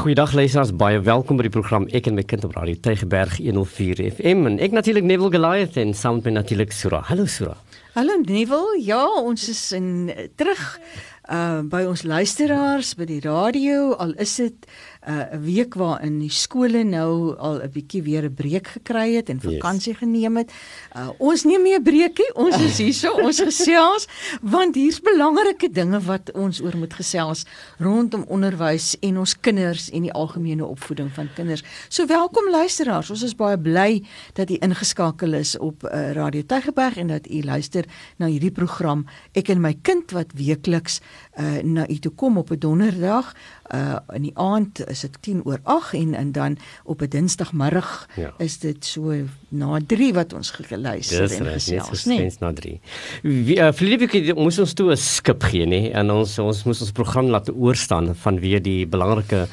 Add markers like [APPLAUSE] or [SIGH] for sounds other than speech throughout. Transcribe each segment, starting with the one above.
Goeiedag luisteraars, baie welkom by die program Ek en my kind op Radio Tygerberg 104 FM en ek natuurlik Neville Goliath en saam met natuurlik Sura. Hallo Sura. Hallo Neville. Ja, ons is in terug uh by ons luisteraars by die radio al is dit uh 'n week waarin die skole nou al 'n bietjie weer 'n breek gekry het en vakansie yes. geneem het. Uh ons neem nie 'n breekie, ons is hierso, ons [LAUGHS] gesels want hier's belangrike dinge wat ons oor moet gesels rondom onderwys en ons kinders en die algemene opvoeding van kinders. So welkom luisteraars. Ons is baie bly dat u ingeskakel is op uh, Radio Tygerberg en dat u luister na hierdie program Ek en my kind wat weekliks uh na u toe kom op 'n donderdag uh in die aand is dit 10 oor 8 en en dan op 'n dinsdagmiddag ja. is dit so na 3 wat ons geluister Dis en gesels, nee. Dis na 3. Wie uh, Filipie moes ons toe 'n skip gee nê en ons ons moes ons program laat oorstaan van weer die belangrike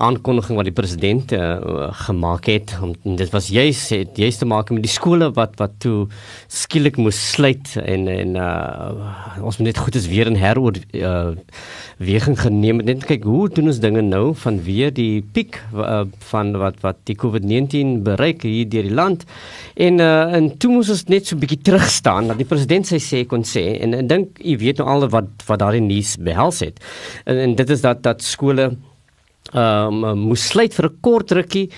aankondiging wat die president uh, gemaak het. En dit was juist het juist te maak met die skole wat wat toe skielik moes sluit en en uh, ons moet net goed is weer in heroor uh, weging geneem net kyk hoe doen ons dinge nou van weer die piek uh, van wat wat die COVID-19 bereik hier deur die land? En uh, en toe moes ons net so 'n bietjie terug staan dat die president sy sê kon sê en ek dink u weet nou al wat wat daardie nuus behels het. En, en dit is dat dat skole um, moes sluit vir 'n kort rukkie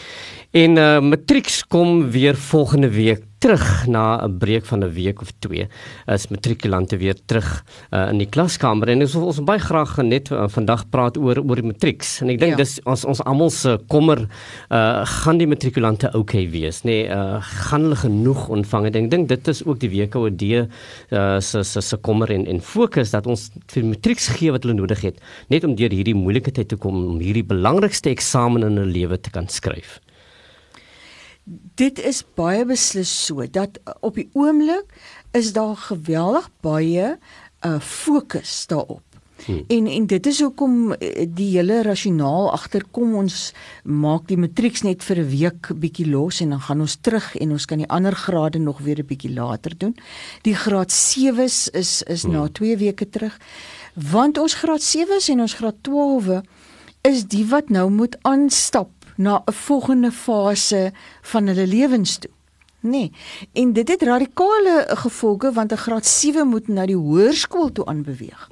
en uh, matrieks kom weer volgende week terug na 'n breek van 'n week of 2 as matrikulante weer terug uh, in die klaskamer. En ons ons baie graag net uh, vandag praat oor oor die matrieks. En ek dink ja. dis ons ons almal se kommer uh, gaan die matrikulante okay wees nê? Nee, uh, gaan hulle genoeg ontvang? Ek dink dit is ook die WKOD uh, se se se kommer en en fokus dat ons vir matrieks gee wat hulle nodig het net om deur hierdie moeilike tyd te kom om hierdie belangrikste eksamen in hulle lewe te kan skryf dit is baie beslis so dat uh, op die oomblik is daar geweldig baie 'n uh, fokus daarop. Hmm. En en dit is hoekom uh, die hele rasionaal agterkom ons maak die matrieks net vir 'n week bietjie los en dan gaan ons terug en ons kan die ander grade nog weer 'n bietjie later doen. Die graad 7's is is hmm. na 2 weke terug. Want ons graad 7's en ons graad 12 is die wat nou moet aanstap na 'n volgende fase van hulle lewens toe. Nee. En dit het radikale gevolge want 'n graad 7 moet na die hoërskool toe aanbeweeg.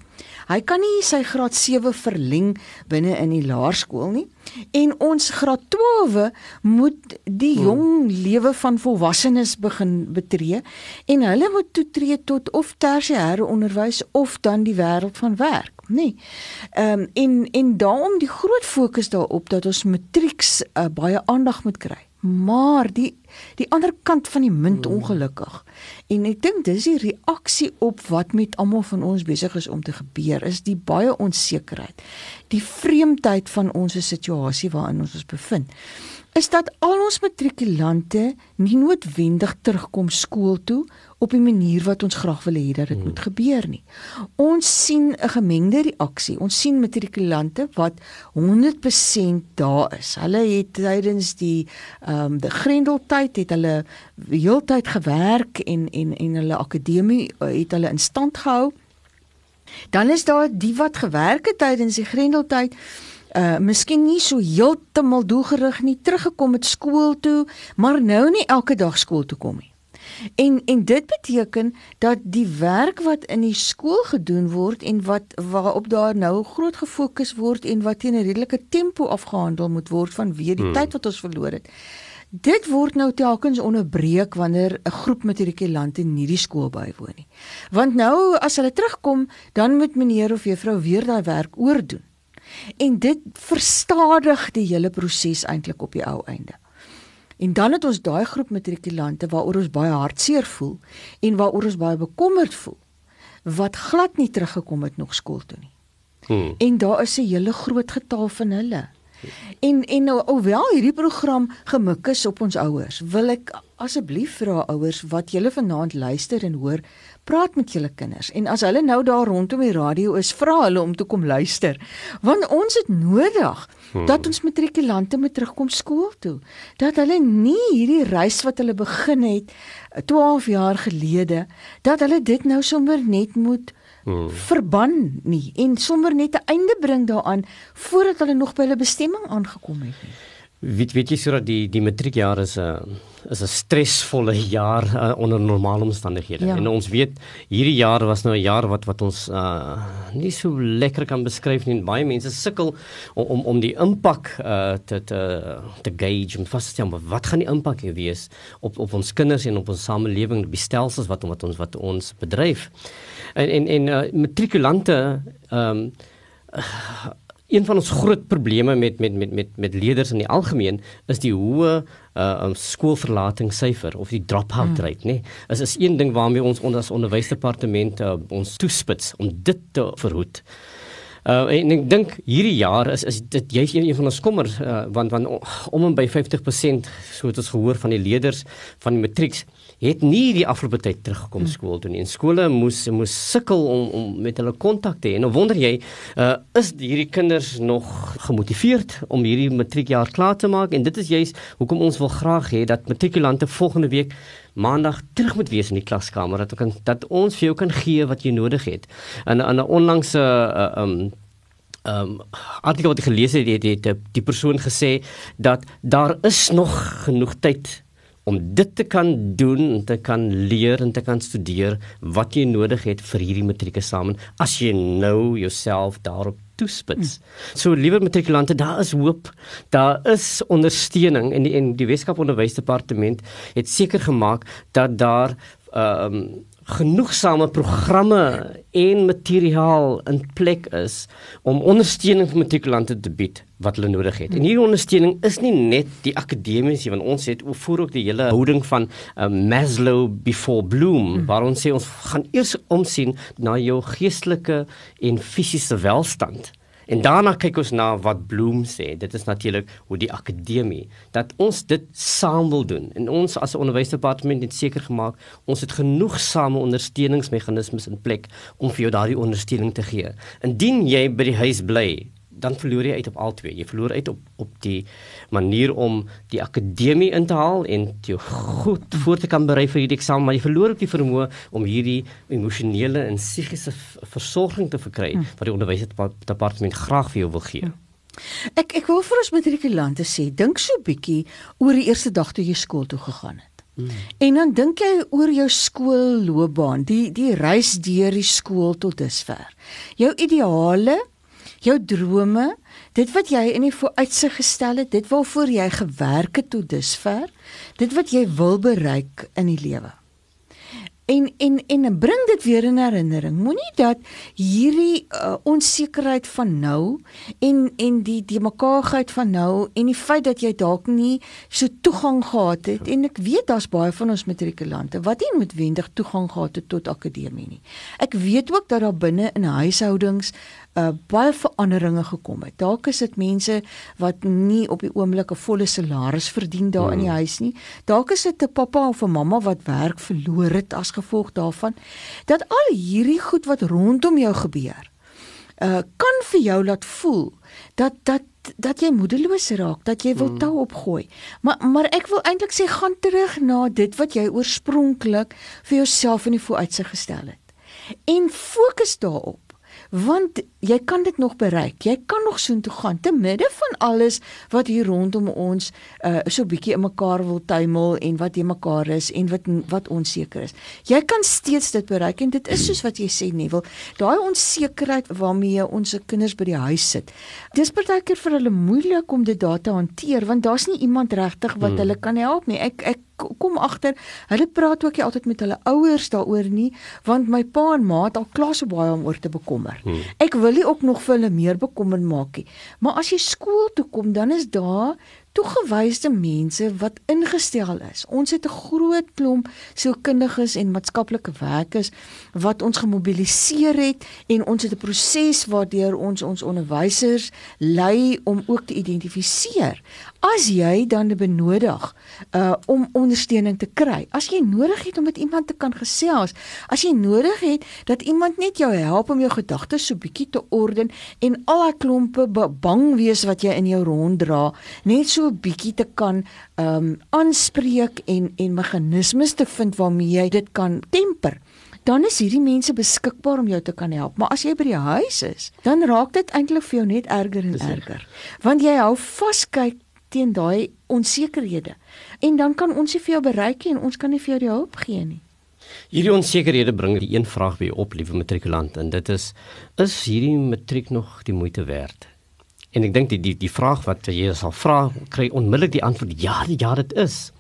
Hy kan nie sy graad 7 verleng binne in die laerskool nie. En ons graad 12 moet die hmm. jong lewe van volwassenes begin betree en hulle moet toetree tot of tersiêre onderwys of dan die wêreld van werk nee. Ehm um, en en daarom die groot fokus daarop dat ons matrieks uh, baie aandag moet kry. Maar die die ander kant van die munt hmm. ongelukkig. En ek dink dis die reaksie op wat met almal van ons besig is om te gebeur is die baie onsekerheid. Die vreemdheid van ons situasie waarin ons ons bevind is dat al ons matrikulante nie noodwendig terugkom skool toe op die manier wat ons graag wil hê dat dit hmm. moet gebeur nie. Ons sien 'n gemengde reaksie. Ons sien matrikulante wat 100% daar is. Hulle het tydens die ehm um, die Grendeltyd het hulle heeltyd gewerk en en en hulle akademie eh, het hulle in stand gehou. Dan is daar die wat gewerk het tydens die Grendeltyd uh miskien nie so heeltemal doelgerig nie teruggekom het skool toe, maar nou nie elke dag skool toe kom nie. En en dit beteken dat die werk wat in die skool gedoen word en wat waarop daar nou groot gefokus word en wat teen 'n redelike tempo afgehandel moet word vanweë die hmm. tyd wat ons verloor het. Dit word nou telkens onderbreek wanneer 'n groep matrikulante nie die skool bywoon nie. Want nou as hulle terugkom, dan moet meneer of juffrou weer daai werk oordoen. En dit verstadig die hele proses eintlik op die ou einde. En dan het ons daai groep matrikulante waaroor ons baie hartseer voel en waaroor ons baie bekommerd voel wat glad nie teruggekom het nog skool toe nie. Hmm. En daar is 'n hele groot getal van hulle. En en nou alhoewel hierdie program gemik is op ons ouers, wil ek asseblief vra ouers wat julle vanaand luister en hoor, praat met julle kinders. En as hulle nou daar rondom die radio is, vra hulle om te kom luister. Want ons het nodig hmm. dat ons matrikulante moet terugkom skool toe. Dat hulle nie hierdie reis wat hulle begin het 12 jaar gelede, dat hulle dit nou sommer net moet hmm. verban nie en sommer net 'n einde bring daaraan voordat hulle nog by hulle bestemming aangekom het nie. Weet weet jy sodat die die matriekjaar is 'n is 'n stresvolle [LAUGHS] jaar uh, onder normale omstandighede. Ja. En ons weet hierdie jaar was nou 'n jaar wat wat ons uh, nie so lekker kan beskryf nie. Baie mense sukkel om om om die impak uh, te te te gauge en vas te stel wat gaan die impak hier wees op op ons kinders en op ons samelewing, die stelsels wat wat ons wat ons bedryf. En en en uh, matrikulante ehm um, een van ons groot probleme met met met met met leerders in die algemeen is die hoë uh um, skoolverlatingssyfer of die dropout hmm. rate, nê. Nee. Is is een ding waarmee ons onder as onderwysdepartement uh, ons toespits om dit te verhoed. Uh en ek dink hierdie jaar is is dit jy's een, een van ons kommer uh, want want om en by 50% so het ons gehoor van die leerders van die matrieks het nie die afgelope tyd teruggekom hmm. skool toe nie. En skole moes moes sukkel om om met hulle kontak te hê. Nou wonder jy, uh, is hierdie kinders nog gemotiveerd om hierdie matriekjaar klaar te maak? En dit is juist hoekom ons wil graag hê dat matrikulante volgende week maandag terug moet wees in die klaskamer dat kan dat ons vir jou kan gee wat jy nodig het. En aan 'n onlangse uh, um ehm um, artikel wat ek gelees het, het, het, het die persoon gesê dat daar is nog genoeg tyd om dit te kan doen en te kan leer en te kan studeer wat jy nodig het vir hierdie matriekeksamen as jy nou jouself daarop toespits. Hmm. So liewe matrikulante, daar is hoop. Daar is ondersteuning en die en die Weskaap Onderwysdepartement het seker gemaak dat daar ehm um, genoegsame programme en materiaal in plek is om ondersteuning vir matrikulante te bied wat hulle nodig het. En hierdie ondersteuning is nie net die akademiese want ons het voor ook die hele houding van uh, Maslow before Bloom hmm. waar ons sê ons gaan eers omsien na jou geestelike en fisiese welstand. En daarna kyk ons na wat Bloom sê. Dit is natuurlik hoe die akademie dat ons dit saam wil doen. En ons as 'n onderwysdepartement het seker gemaak ons het genoegsame ondersteuningsmeganismes in plek om vir jou daardie ondersteuning te gee. Indien jy by die huis bly, dan verloor jy uit op al twee. Jy verloor uit op op die manier om die akademie in te haal en jou goed voor te kan berei vir hierdie eksamen, maar jy verloor ook die vermoë om hierdie emosionele en psigiese versorging te verkry hm. wat die onderwysdepartement graag vir jou wil gee. Ek ek wil vir ons matrikulante sê, dink so bietjie oor die eerste dag toe jy skool toe gegaan het. Hmm. En dan dink jy oor jou skoolloopbaan, die die reis deur die skool tot dusver. Jou ideale jou drome, dit wat jy in die vooruitsig gestel het, dit waarvoor jy gewerk het tot dusver, dit wat jy wil bereik in die lewe en en en bring dit weer in herinnering. Moenie dat hierdie uh, onsekerheid van nou en en die die mekaarheid van nou en die feit dat jy dalk nie so toegang gehad het en ek weet daar's baie van ons matrikulante wat nie noodwendig toegang gehad het tot akademie nie. Ek weet ook dat daar binne in huishoudings uh, baie veranderinge gekom het. Dalk is dit mense wat nie op die oomblik 'n volle salaris verdien daar hmm. in die hmm. huis nie. Dalk is dit 'n pappa of 'n mamma wat werk verloor het as gevolg daarvan. Dat al hierdie goed wat rondom jou gebeur, uh kan vir jou laat voel dat dat dat jy moedeloos raak, dat jy wil hmm. tou opgooi. Maar maar ek wil eintlik sê gaan terug na dit wat jy oorspronklik vir jouself in die vooruitsig gestel het. En fokus daarop want jy kan dit nog bereik. Jy kan nog soontoe gaan te midde van alles wat hier rondom ons uh so bietjie in mekaar wil tuimel en wat jy mekaar is en wat wat onseker is. Jy kan steeds dit bereik en dit is soos wat jy sê Neville, daai onsekerheid waarmee ons kinders by die huis sit. Dis partykeer vir hulle moeilik om dit daar te hanteer want daar's nie iemand regtig wat hmm. hulle kan help nie. Ek ek kom agter, hulle praat ook nie altyd met hulle ouers daaroor nie, want my pa en ma het al klaar so baie om oor te bekommer. Hmm. Ek wil nie ook nog vir hulle meer bekommer maak nie. Maar as jy skool toe kom, dan is daar toegewyde mense wat ingestel is. Ons het 'n groot klomp sielkundiges en maatskaplike werkers wat ons gemobiliseer het en ons het 'n proses waardeur ons ons onderwysers lei om ook te identifiseer as jy dan benodig uh om ondersteuning te kry. As jy nodig het om met iemand te kan gesels, as jy nodig het dat iemand net jou help om jou gedagtes so bietjie te orden en al daai klompe bang wees wat jy in jou ronddra, net so bietjie te kan um aanspreek en en meganismes te vind waarmee jy dit kan temper dan is hierdie mense beskikbaar om jou te kan help. Maar as jy by die huis is, dan raak dit eintlik vir jou net erger en erger. Want jy hou vaskyk teen daai onsekerhede. En dan kan ons nie vir jou bereik nie en ons kan nie vir jou die hulp gee nie. Hierdie onsekerhede bring die een vraag by op, liewe matrikulant, en dit is: is hierdie matriek nog die moeite werd? En ek dink die die die vraag wat jy sal vra, kry onmiddellik die antwoord: ja, ja, dit is.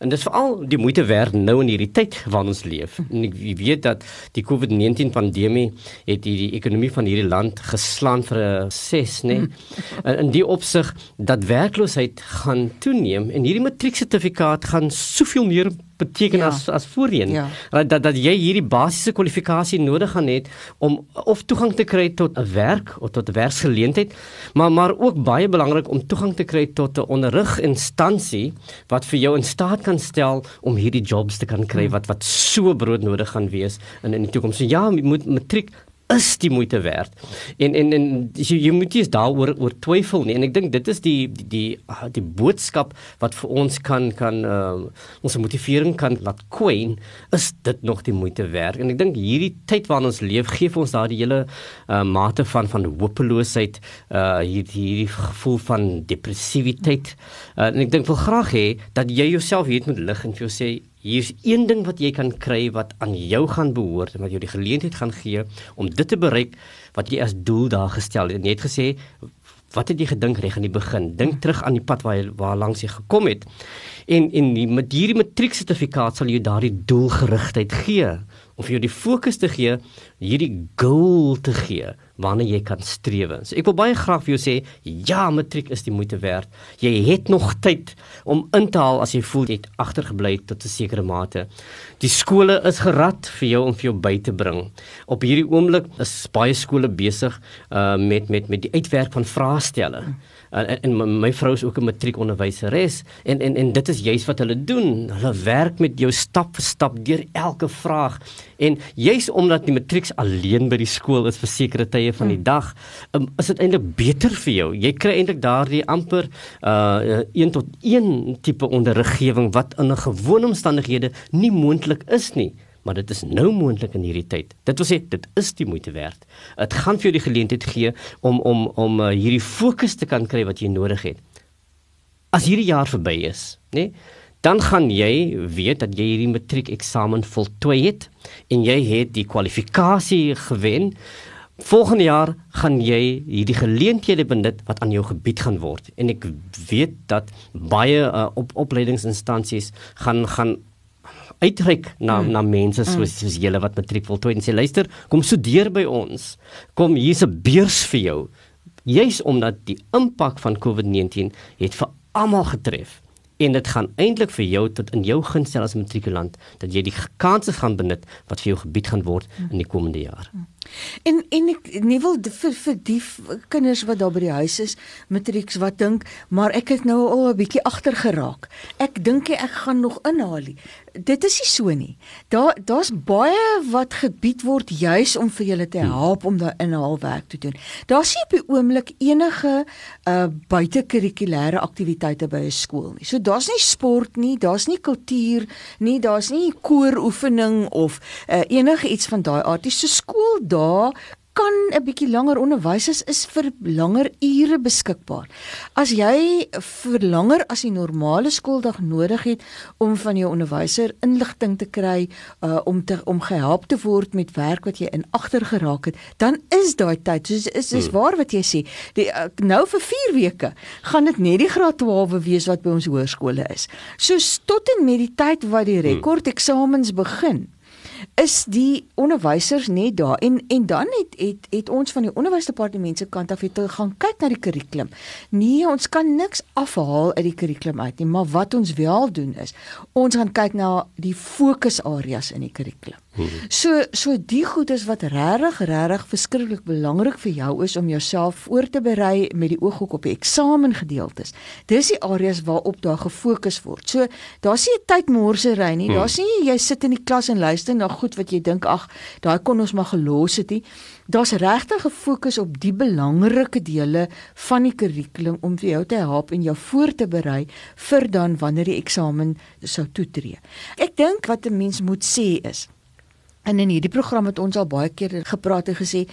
En dit is veral die moeite werd nou in hierdie tyd waarin ons leef. En ek weet dat die COVID-19 pandemie het die, ekonomie van hierdie land geslaan vir 'n 6, nê. Nee? In die opsig dat werkloosheid gaan toeneem en hierdie matrieksertifikaat gaan soveel meer beteken ja. as as voorheen ja. dat dat jy hierdie basiese kwalifikasie nodig gaan het om of toegang te kry tot 'n werk of tot 'n werksgeleentheid maar maar ook baie belangrik om toegang te kry tot 'n onderriginstansie wat vir jou in staat kan stel om hierdie jobs te kan kry hmm. wat wat so broodnodig gaan wees in in die toekoms. So ja, jy moet matriek is die moeite werd. En en en jy, jy moet nie daaroor oor twyfel nie. En ek dink dit is die die die, ah, die boodskap wat vir ons kan kan uh, ons motivering kan laat kwyn is dit nog die moeite werd. En ek dink hierdie tyd waarin ons leef gee vir ons daardie hele uh, mate van van hopeloosheid, uh hierdie, hierdie gevoel van depressiwiteit. Uh, en ek dink wil graag hê dat jy jouself hier moet lig en vir jou sê Hier's een ding wat jy kan kry wat aan jou gaan behoort en wat jou die geleentheid gaan gee om dit te bereik wat jy as doel daar gestel het. Jy het gesê wat het jy gedink reg aan die begin? Dink terug aan die pad waar jy waar langs jy gekom het. En en die, met hierdie matrieksertifikaat sal jy daardie doelgerigtheid gee om vir jou die fokus te gee, hierdie goal te gee waarna jy kan streef. So ek wil baie graag vir jou sê, ja, matriek is die moeite werd. Jy het nog tyd om in te haal as jy voel jy het agtergebly tot 'n sekere mate. Die skole is gerad vir jou om vir jou by te bring. Op hierdie oomblik is baie skole besig uh met met met die uitwerk van vraestelle. En, en my vrou is ook 'n matriekonderwyseres en en en dit is juist wat hulle doen. Hulle werk met jou stap vir stap deur elke vraag. En juist omdat die matrieks alleen by die skool is vir sekere tye tye van die hmm. dag, um, is dit eintlik beter vir jou. Jy kry eintlik daardie amper uh 1 tot 1 tipe onderriggewing wat in 'n gewone omstandighede nie moontlik is nie maar dit is nou moontlik in hierdie tyd. Dit wil sê dit is die moeite werd. Dit gaan vir jou die geleentheid gee om om om uh, hierdie fokus te kan kry wat jy nodig het. As hierdie jaar verby is, nê? Nee, dan gaan jy weet dat jy hierdie matriek eksamen voltooi het en jy het die kwalifikasie gewen Volgende jaar gaan jy hierdie geleenthede benut wat aan jou gebied gaan word en ek weet dat baie uh, op opleidingsinstansies gaan gaan uitreik na mm. na mense soos mm. soos julle wat matriek voltooi en sê luister kom studeer by ons kom hier's 'n beurs vir jou juis omdat die impak van COVID-19 het vir almal getref en dit gaan eintlik vir jou tot in jou guns stel as matrikulant dat jy die kansse gaan benut wat vir jou gebied gaan word mm. in die komende jaar. Mm. En en ek nie wil vir vir die kinders wat daar by die huis is, matrieks wat dink, maar ek het nou al 'n bietjie agter geraak. Ek dink ek gaan nog inhaal. Dit is nie so nie. Daar daar's baie wat gebied word juis om vir julle te hmm. help om daai inhaalwerk te doen. Daar's nie op die oomblik enige uh buitekurrikulêre aktiwiteite by 'n skool nie. So daar's nie sport nie, daar's nie kultuur nie, daar's nie kooroefening of uh enige iets van daai aard nie. So skool dae kan 'n bietjie langer onderwysers is vir langer ure beskikbaar. As jy vir langer as die normale skooldag nodig het om van jou onderwyser inligting te kry, uh, om te om gehelp te word met werk wat jy in agter geraak het, dan is daai tyd. So is is hmm. waar wat jy sê. Die uh, nou vir 4 weke gaan dit net die graad 12 wees wat by ons hoërskole is. So tot en met die tyd wat die hmm. rekord eksamens begin is die onderwysers net daar en en dan het het het ons van die onderwysdepartement se kant af het gaan kyk na die kurrikulum. Nee, ons kan niks afhaal uit die kurrikulum uit nie, maar wat ons wel doen is ons gaan kyk na die fokusareas in die kurrikulum. So so die goed is wat regtig regtig verskriklik belangrik vir jou is om jouself voor te berei met die ooghoek op die eksamen gedeeltes. Dis die areas waarop daar gefokus word. So daar's nie 'n tydmorsery nie. Daar's nie jy sit in die klas en luister na goed wat jy dink ag, daai kon ons maar gelos het nie. Daar's regtig gefokus op die belangrike dele van die kurrikulum om vir jou te help en jou voor te berei vir dan wanneer die eksamen sou toetree. Ek dink wat 'n mens moet sê is En in hierdie program het ons al baie keer gepraat en gesê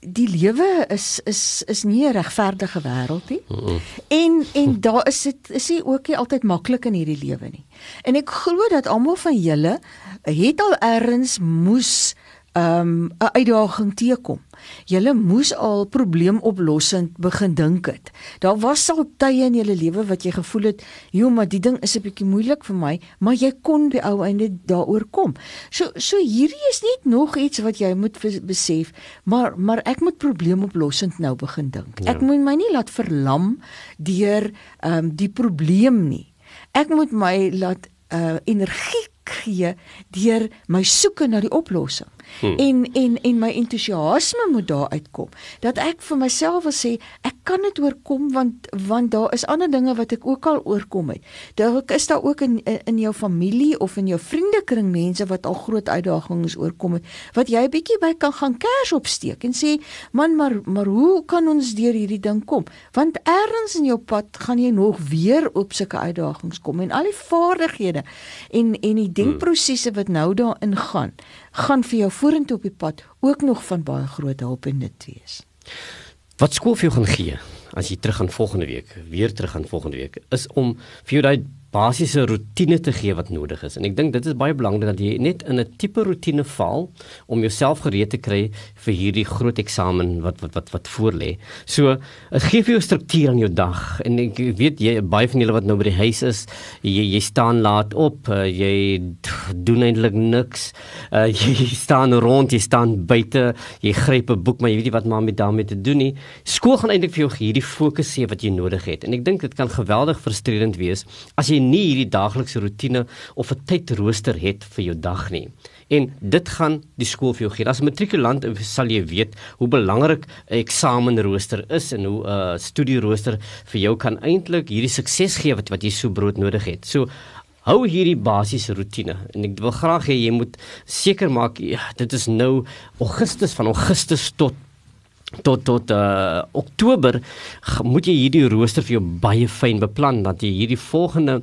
die lewe is is is nie 'n regverdige wêreld nie. Mm -mm. En en daar is dit is nie ook nie altyd maklik in hierdie lewe nie. En ek glo dat almal van julle het al ergens moes um 'n uitdaging teekom. Julle moes al probleemoplossend begin dink het. Daar was al tye in julle lewe wat jy gevoel het, "Jo, maar die ding is 'n bietjie moeilik vir my," maar jy kon die ou einde daaroor kom. So so hierdie is net nog iets wat jy moet besef, maar maar ek moet probleemoplossend nou begin dink. Ja. Ek moet my nie laat verlam deur um die probleem nie. Ek moet my laat uh energie gee deur my soeke na die oplossing. Hmm. En en en my entoesiasme moet daar uitkom dat ek vir myself wil sê ek kan dit oorkom want want daar is ander dinge wat ek ook al oorkom het. Dalk is daar ook in in jou familie of in jou vriendekring mense wat al groot uitdagings oorkom het wat jy 'n bietjie by kan gaan kers opsteek en sê man maar maar hoe kan ons deur hierdie ding kom? Want ergens in jou pad gaan jy nog weer op sulke uitdagings kom en al die vaardighede en en die hmm. denkprosesse wat nou daarin gaan gaan vir jou vorentoe op die pad ook nog van baie groot hulp en nut wees. Wat skool vir jou gaan gee as jy terug gaan volgende week, weer terug gaan volgende week, is om vir jou daai basiese rotine te gee wat nodig is. En ek dink dit is baie belangrik dat jy net in 'n tipe rotine val om jouself gereed te kry vir hierdie groot eksamen wat wat wat wat voorlê. So, dit gee vir jou struktuur aan jou dag. En ek weet jy baie van julle wat nou by die huis is, jy jy staan laat op, uh, jy doen eintlik niks. Uh, [LAUGHS] jy staan rond, jy staan buite, jy gryp 'n boek, maar jy weet nie wat maar met daarmee te doen nie. Skool gaan eintlik vir jou hierdie fokus gee wat jy nodig het. En ek dink dit kan geweldig frustrerend wees as jy jy nie hierdie daaglikse rotine of 'n tydrooster het vir jou dag nie. En dit gaan die skool vir jou gee. As 'n matrikulant sal jy weet hoe belangrik 'n eksamenrooster is en hoe 'n uh, studierooster vir jou kan eintlik hierdie sukses gee wat wat jy so broodnodig het. So hou hierdie basiese rotine en ek wil graag hê jy moet seker maak ja, dit is nou Augustus van Augustus tot tot tot uh, Oktober moet jy hierdie rooster vir jou baie fyn beplan dat jy hierdie volgende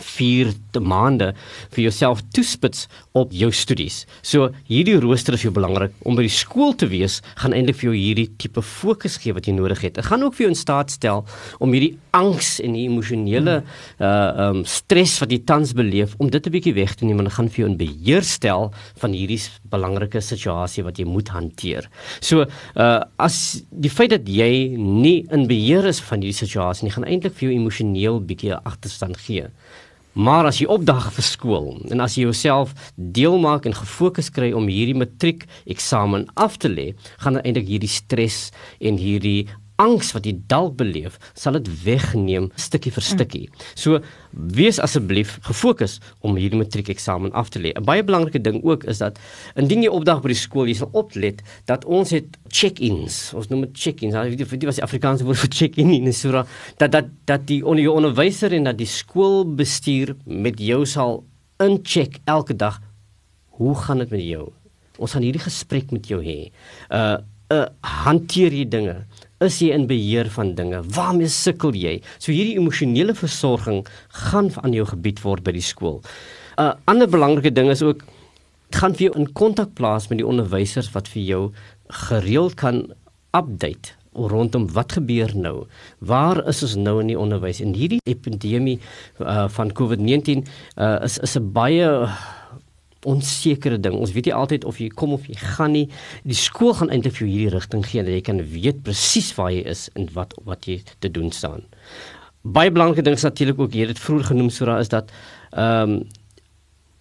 4 maande vir jouself toespits op jou studies. So hierdie rooster is vir jou belangrik om by die skool te wees, gaan eintlik vir jou hierdie tipe fokus gee wat jy nodig het. Dit gaan ook vir jou in staat stel om hierdie angs en die emosionele uh um stres wat jy tans beleef om dit 'n bietjie weg te neem en dit gaan vir jou in beheer stel van hierdie belangrike situasie wat jy moet hanteer. So uh as die feit dat jy nie in beheer is van hierdie situasie nie, gaan eintlik vir jou emosioneel bietjie agterstand gee. Maar as jy opdag vir skool en as jy jouself deel maak en gefokus kry om hierdie matriek eksamen af te lê, gaan eintlik hierdie stres en hierdie angs wat jy dalk beleef, sal dit wegneem stukkie vir stukkie. So wees asseblief gefokus om hierdie matriekeksamen af te lê. 'n Baie belangrike ding ook is dat indien jy opdag by die skool, jy sal oplet dat ons het check-ins. Ons noem dit check-ins. Jy weet dit was die Afrikaanse woord vir check-in in Sura dat dat dat die onderwyser en dat die skoolbestuur met jou sal incheck elke dag. Hoe gaan dit met jou? Ons gaan hierdie gesprek met jou hê. Uh uh hanteer jy dinge? Is jy in beheer van dinge? Waarmee sukkel jy? So hierdie emosionele versorging gaan aan jou gebied word by die skool. 'n uh, Ander belangrike ding is ook gaan vir jou in kontak plaas met die onderwysers wat vir jou gereeld kan update rondom wat gebeur nou. Waar is ons nou in die onderwys? En hierdie epidemie uh, van COVID-19 uh, is is 'n baie onsekere ding. Ons weet nie altyd of jy kom of jy gaan nie. Die skool gaan eintlik vir jou hierdie rigting gee dat jy kan weet presies waar jy is en wat wat jy te doen staan. Baie belangrike ding is natuurlik ook hier dit vroeër genoem Sura is dat ehm um,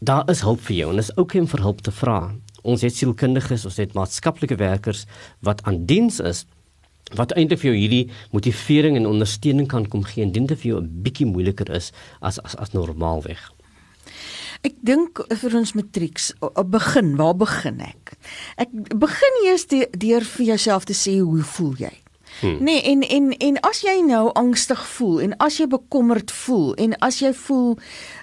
daar is hulp vir jou en dit is ook om vir hulp te vra. Ons het sielkundiges, ons het maatskaplike werkers wat aan diens is wat eintlik vir jou hierdie motivering en ondersteuning kan kom gee indien dit vir jou 'n bietjie moeiliker is as as as normaalweg. Ek dink vir ons matrieks, begin, waar begin ek? Ek begin eers deur vir jouself te sê hoe voel jy? Hmm. Nee, en en en as jy nou angstig voel en as jy bekommerd voel en as jy voel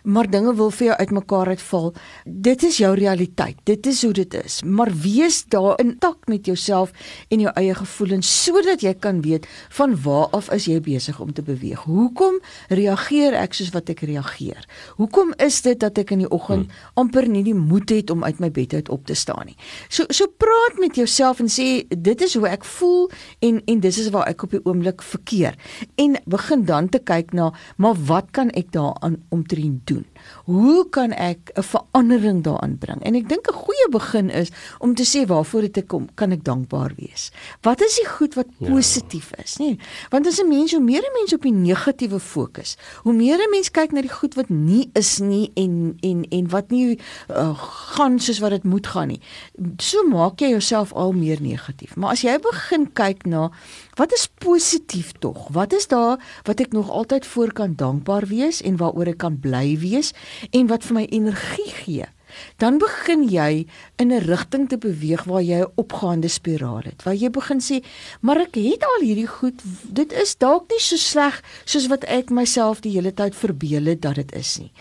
maar dinge wil vir jou uitmekaar uitval, dit is jou realiteit. Dit is hoe dit is. Maar wees daar intak met jouself en jou eie gevoelens sodat jy kan weet van waar af is jy besig om te beweeg. Hoekom reageer ek soos wat ek reageer? Hoekom is dit dat ek in die oggend hmm. amper nie die moed het om uit my bed uit op te staan nie? So so praat met jouself en sê dit is hoe ek voel en en dis is waar ek op die oomblik verkeer. En begin dan te kyk na maar wat kan ek daaraan omtrent doen? Hoe kan ek 'n verandering daaraan bring? En ek dink 'n goeie begin is om te sê waarvoor dit ek kom, kan ek dankbaar wees. Wat is die goed wat ja. positief is, nê? Want as 'n mens hoe meer 'n mens op die negatiewe fokus, hoe meer 'n mens kyk na die goed wat nie is nie en en en wat nie uh, gaan soos wat dit moet gaan nie. So maak jy jouself al meer negatief. Maar as jy begin kyk na wat is positief tog? Wat is daar wat ek nog altyd voor kan dankbaar wees en waaroor ek kan bly wees en wat vir my energie gee? Dan begin jy in 'n rigting te beweeg waar jy 'n opgaande spiraal het. Waar jy begin sê, "Maar ek het al hierdie goed, dit is dalk nie so sleg soos wat ek myself die hele tyd verbeel het dat dit is nie."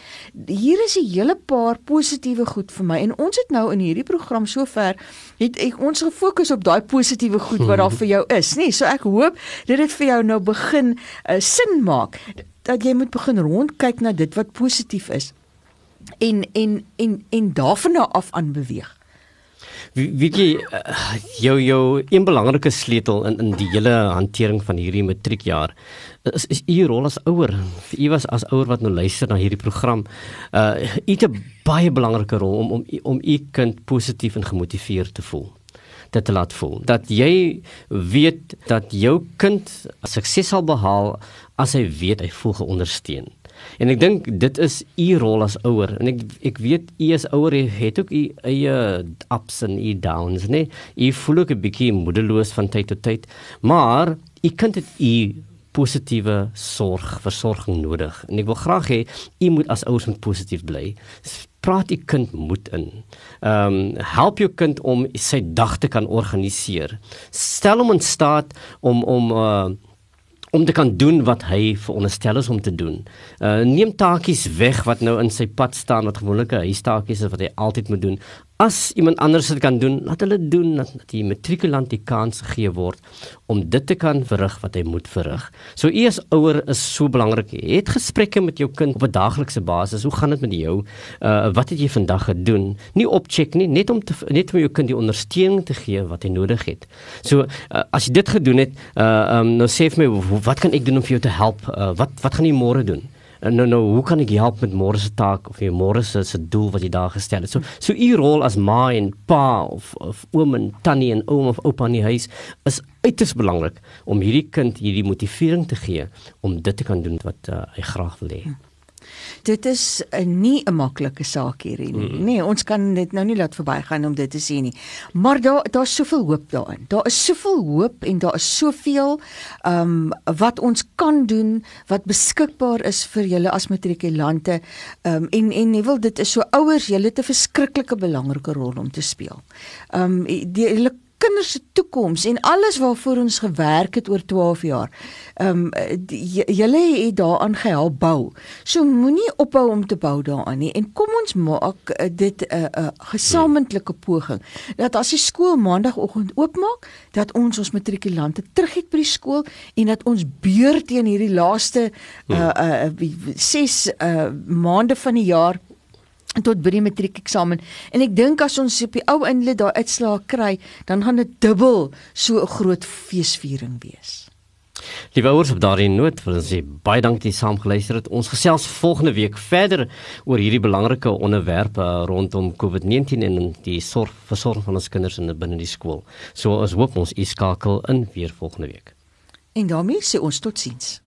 Hier is 'n hele paar positiewe goed vir my en ons het nou in hierdie program sover het ek ons gefokus op daai positiewe goed wat daar [LAUGHS] vir jou is, nê? So ek hoop dit het vir jou nou begin uh, sin maak dat jy moet begin rondkyk na dit wat positief is en en en en daarvan af aan beweeg. Weet jy eh, jou jou een belangrike sleutel in in die hele hantering van hierdie matriekjaar is is u rol as ouer. U was as ouer wat nou luister na hierdie program. Uh u het 'n baie belangrike rol om om om u kind positief en gemotiveerd te voel dit te laat voel dat jy weet dat jou kind sukses sal behaal as hy weet hy voel geondersteun En ek dink dit is u rol as ouer en ek ek weet u as ouer het ook u eie ups en u downs, né? U voel ook 'n bietjie moedeloos van tyd tot tyd, maar u kind het u positiewe sorg, versorging nodig. En ek wil graag hê u moet as ouers moet positief bly. Praat u kind moed in. Ehm um, help jou kind om sy dag te kan organiseer. Stel hom in staat om om uh om te kan doen wat hy veronderstel is om te doen. Uh neem taakies weg wat nou in sy pad staan wat gewoonlik 'n huistaakies is wat hy altyd moet doen as iemand anders dit kan doen, laat hulle doen dat die matrikulant die kans gegee word om dit te kan verrig wat hy moet verrig. So u as ouer is so belangrik. Het gesprekke met jou kind op 'n daaglikse basis. Hoe gaan dit met jou? Uh wat het jy vandag gedoen? Nie opcheck nie, net om te net om jou kind die ondersteuning te gee wat hy nodig het. So uh, as jy dit gedoen het, uh um, nou sê vir my wat kan ek doen om vir jou te help? Uh, wat wat gaan jy môre doen? Nou nou hoe kan ek help met môre se taak of jy môre se se doel wat jy daar gestel het. So so u rol as ma en pa of of oom en tannie en oom of oupa in die huis is uiters belangrik om hierdie kind hierdie motivering te gee om dit te kan doen wat uh, hy graag wil hê. Hmm dit is 'n nie 'n maklike saak hierdie nie. Mm. Nee, ons kan dit nou nie laat verbygaan om dit te sê nie. Maar daar daar's soveel hoop daarin. Daar is soveel hoop en daar is soveel ehm um, wat ons kan doen wat beskikbaar is vir julle as matrikulante. Ehm um, en en jy wil dit is so ouers, julle het 'n verskriklike belangrike rol om te speel. Ehm um, die julle kinders se toekoms en alles waarvoor ons gewerk het oor 12 jaar. Ehm um, julle het daaraan gehelp bou. So moenie ophou om te bou daaraan nie en kom ons maak uh, dit 'n uh, 'n uh, gesamentlike poging dat as die skool maandagooggend oopmaak, dat ons ons matrikulante terug het by die skool en dat ons beurt teen hierdie laaste uh uh 6 uh maande van die jaar tot by die matriekeksamen en ek dink as ons op die ou einde daai uitslae kry dan gaan dit dubbel so 'n groot feesviering wees. Liewe ouers op daardie noot wil ons sê baie dankie dat jy saamgeluister het. Ons gesels volgende week verder oor hierdie belangrike onderwerpe rondom COVID-19 en die sorg versorging van ons kinders in binne die skool. So ons hoop ons u skakel in weer volgende week. En daarmee sê ons totsiens.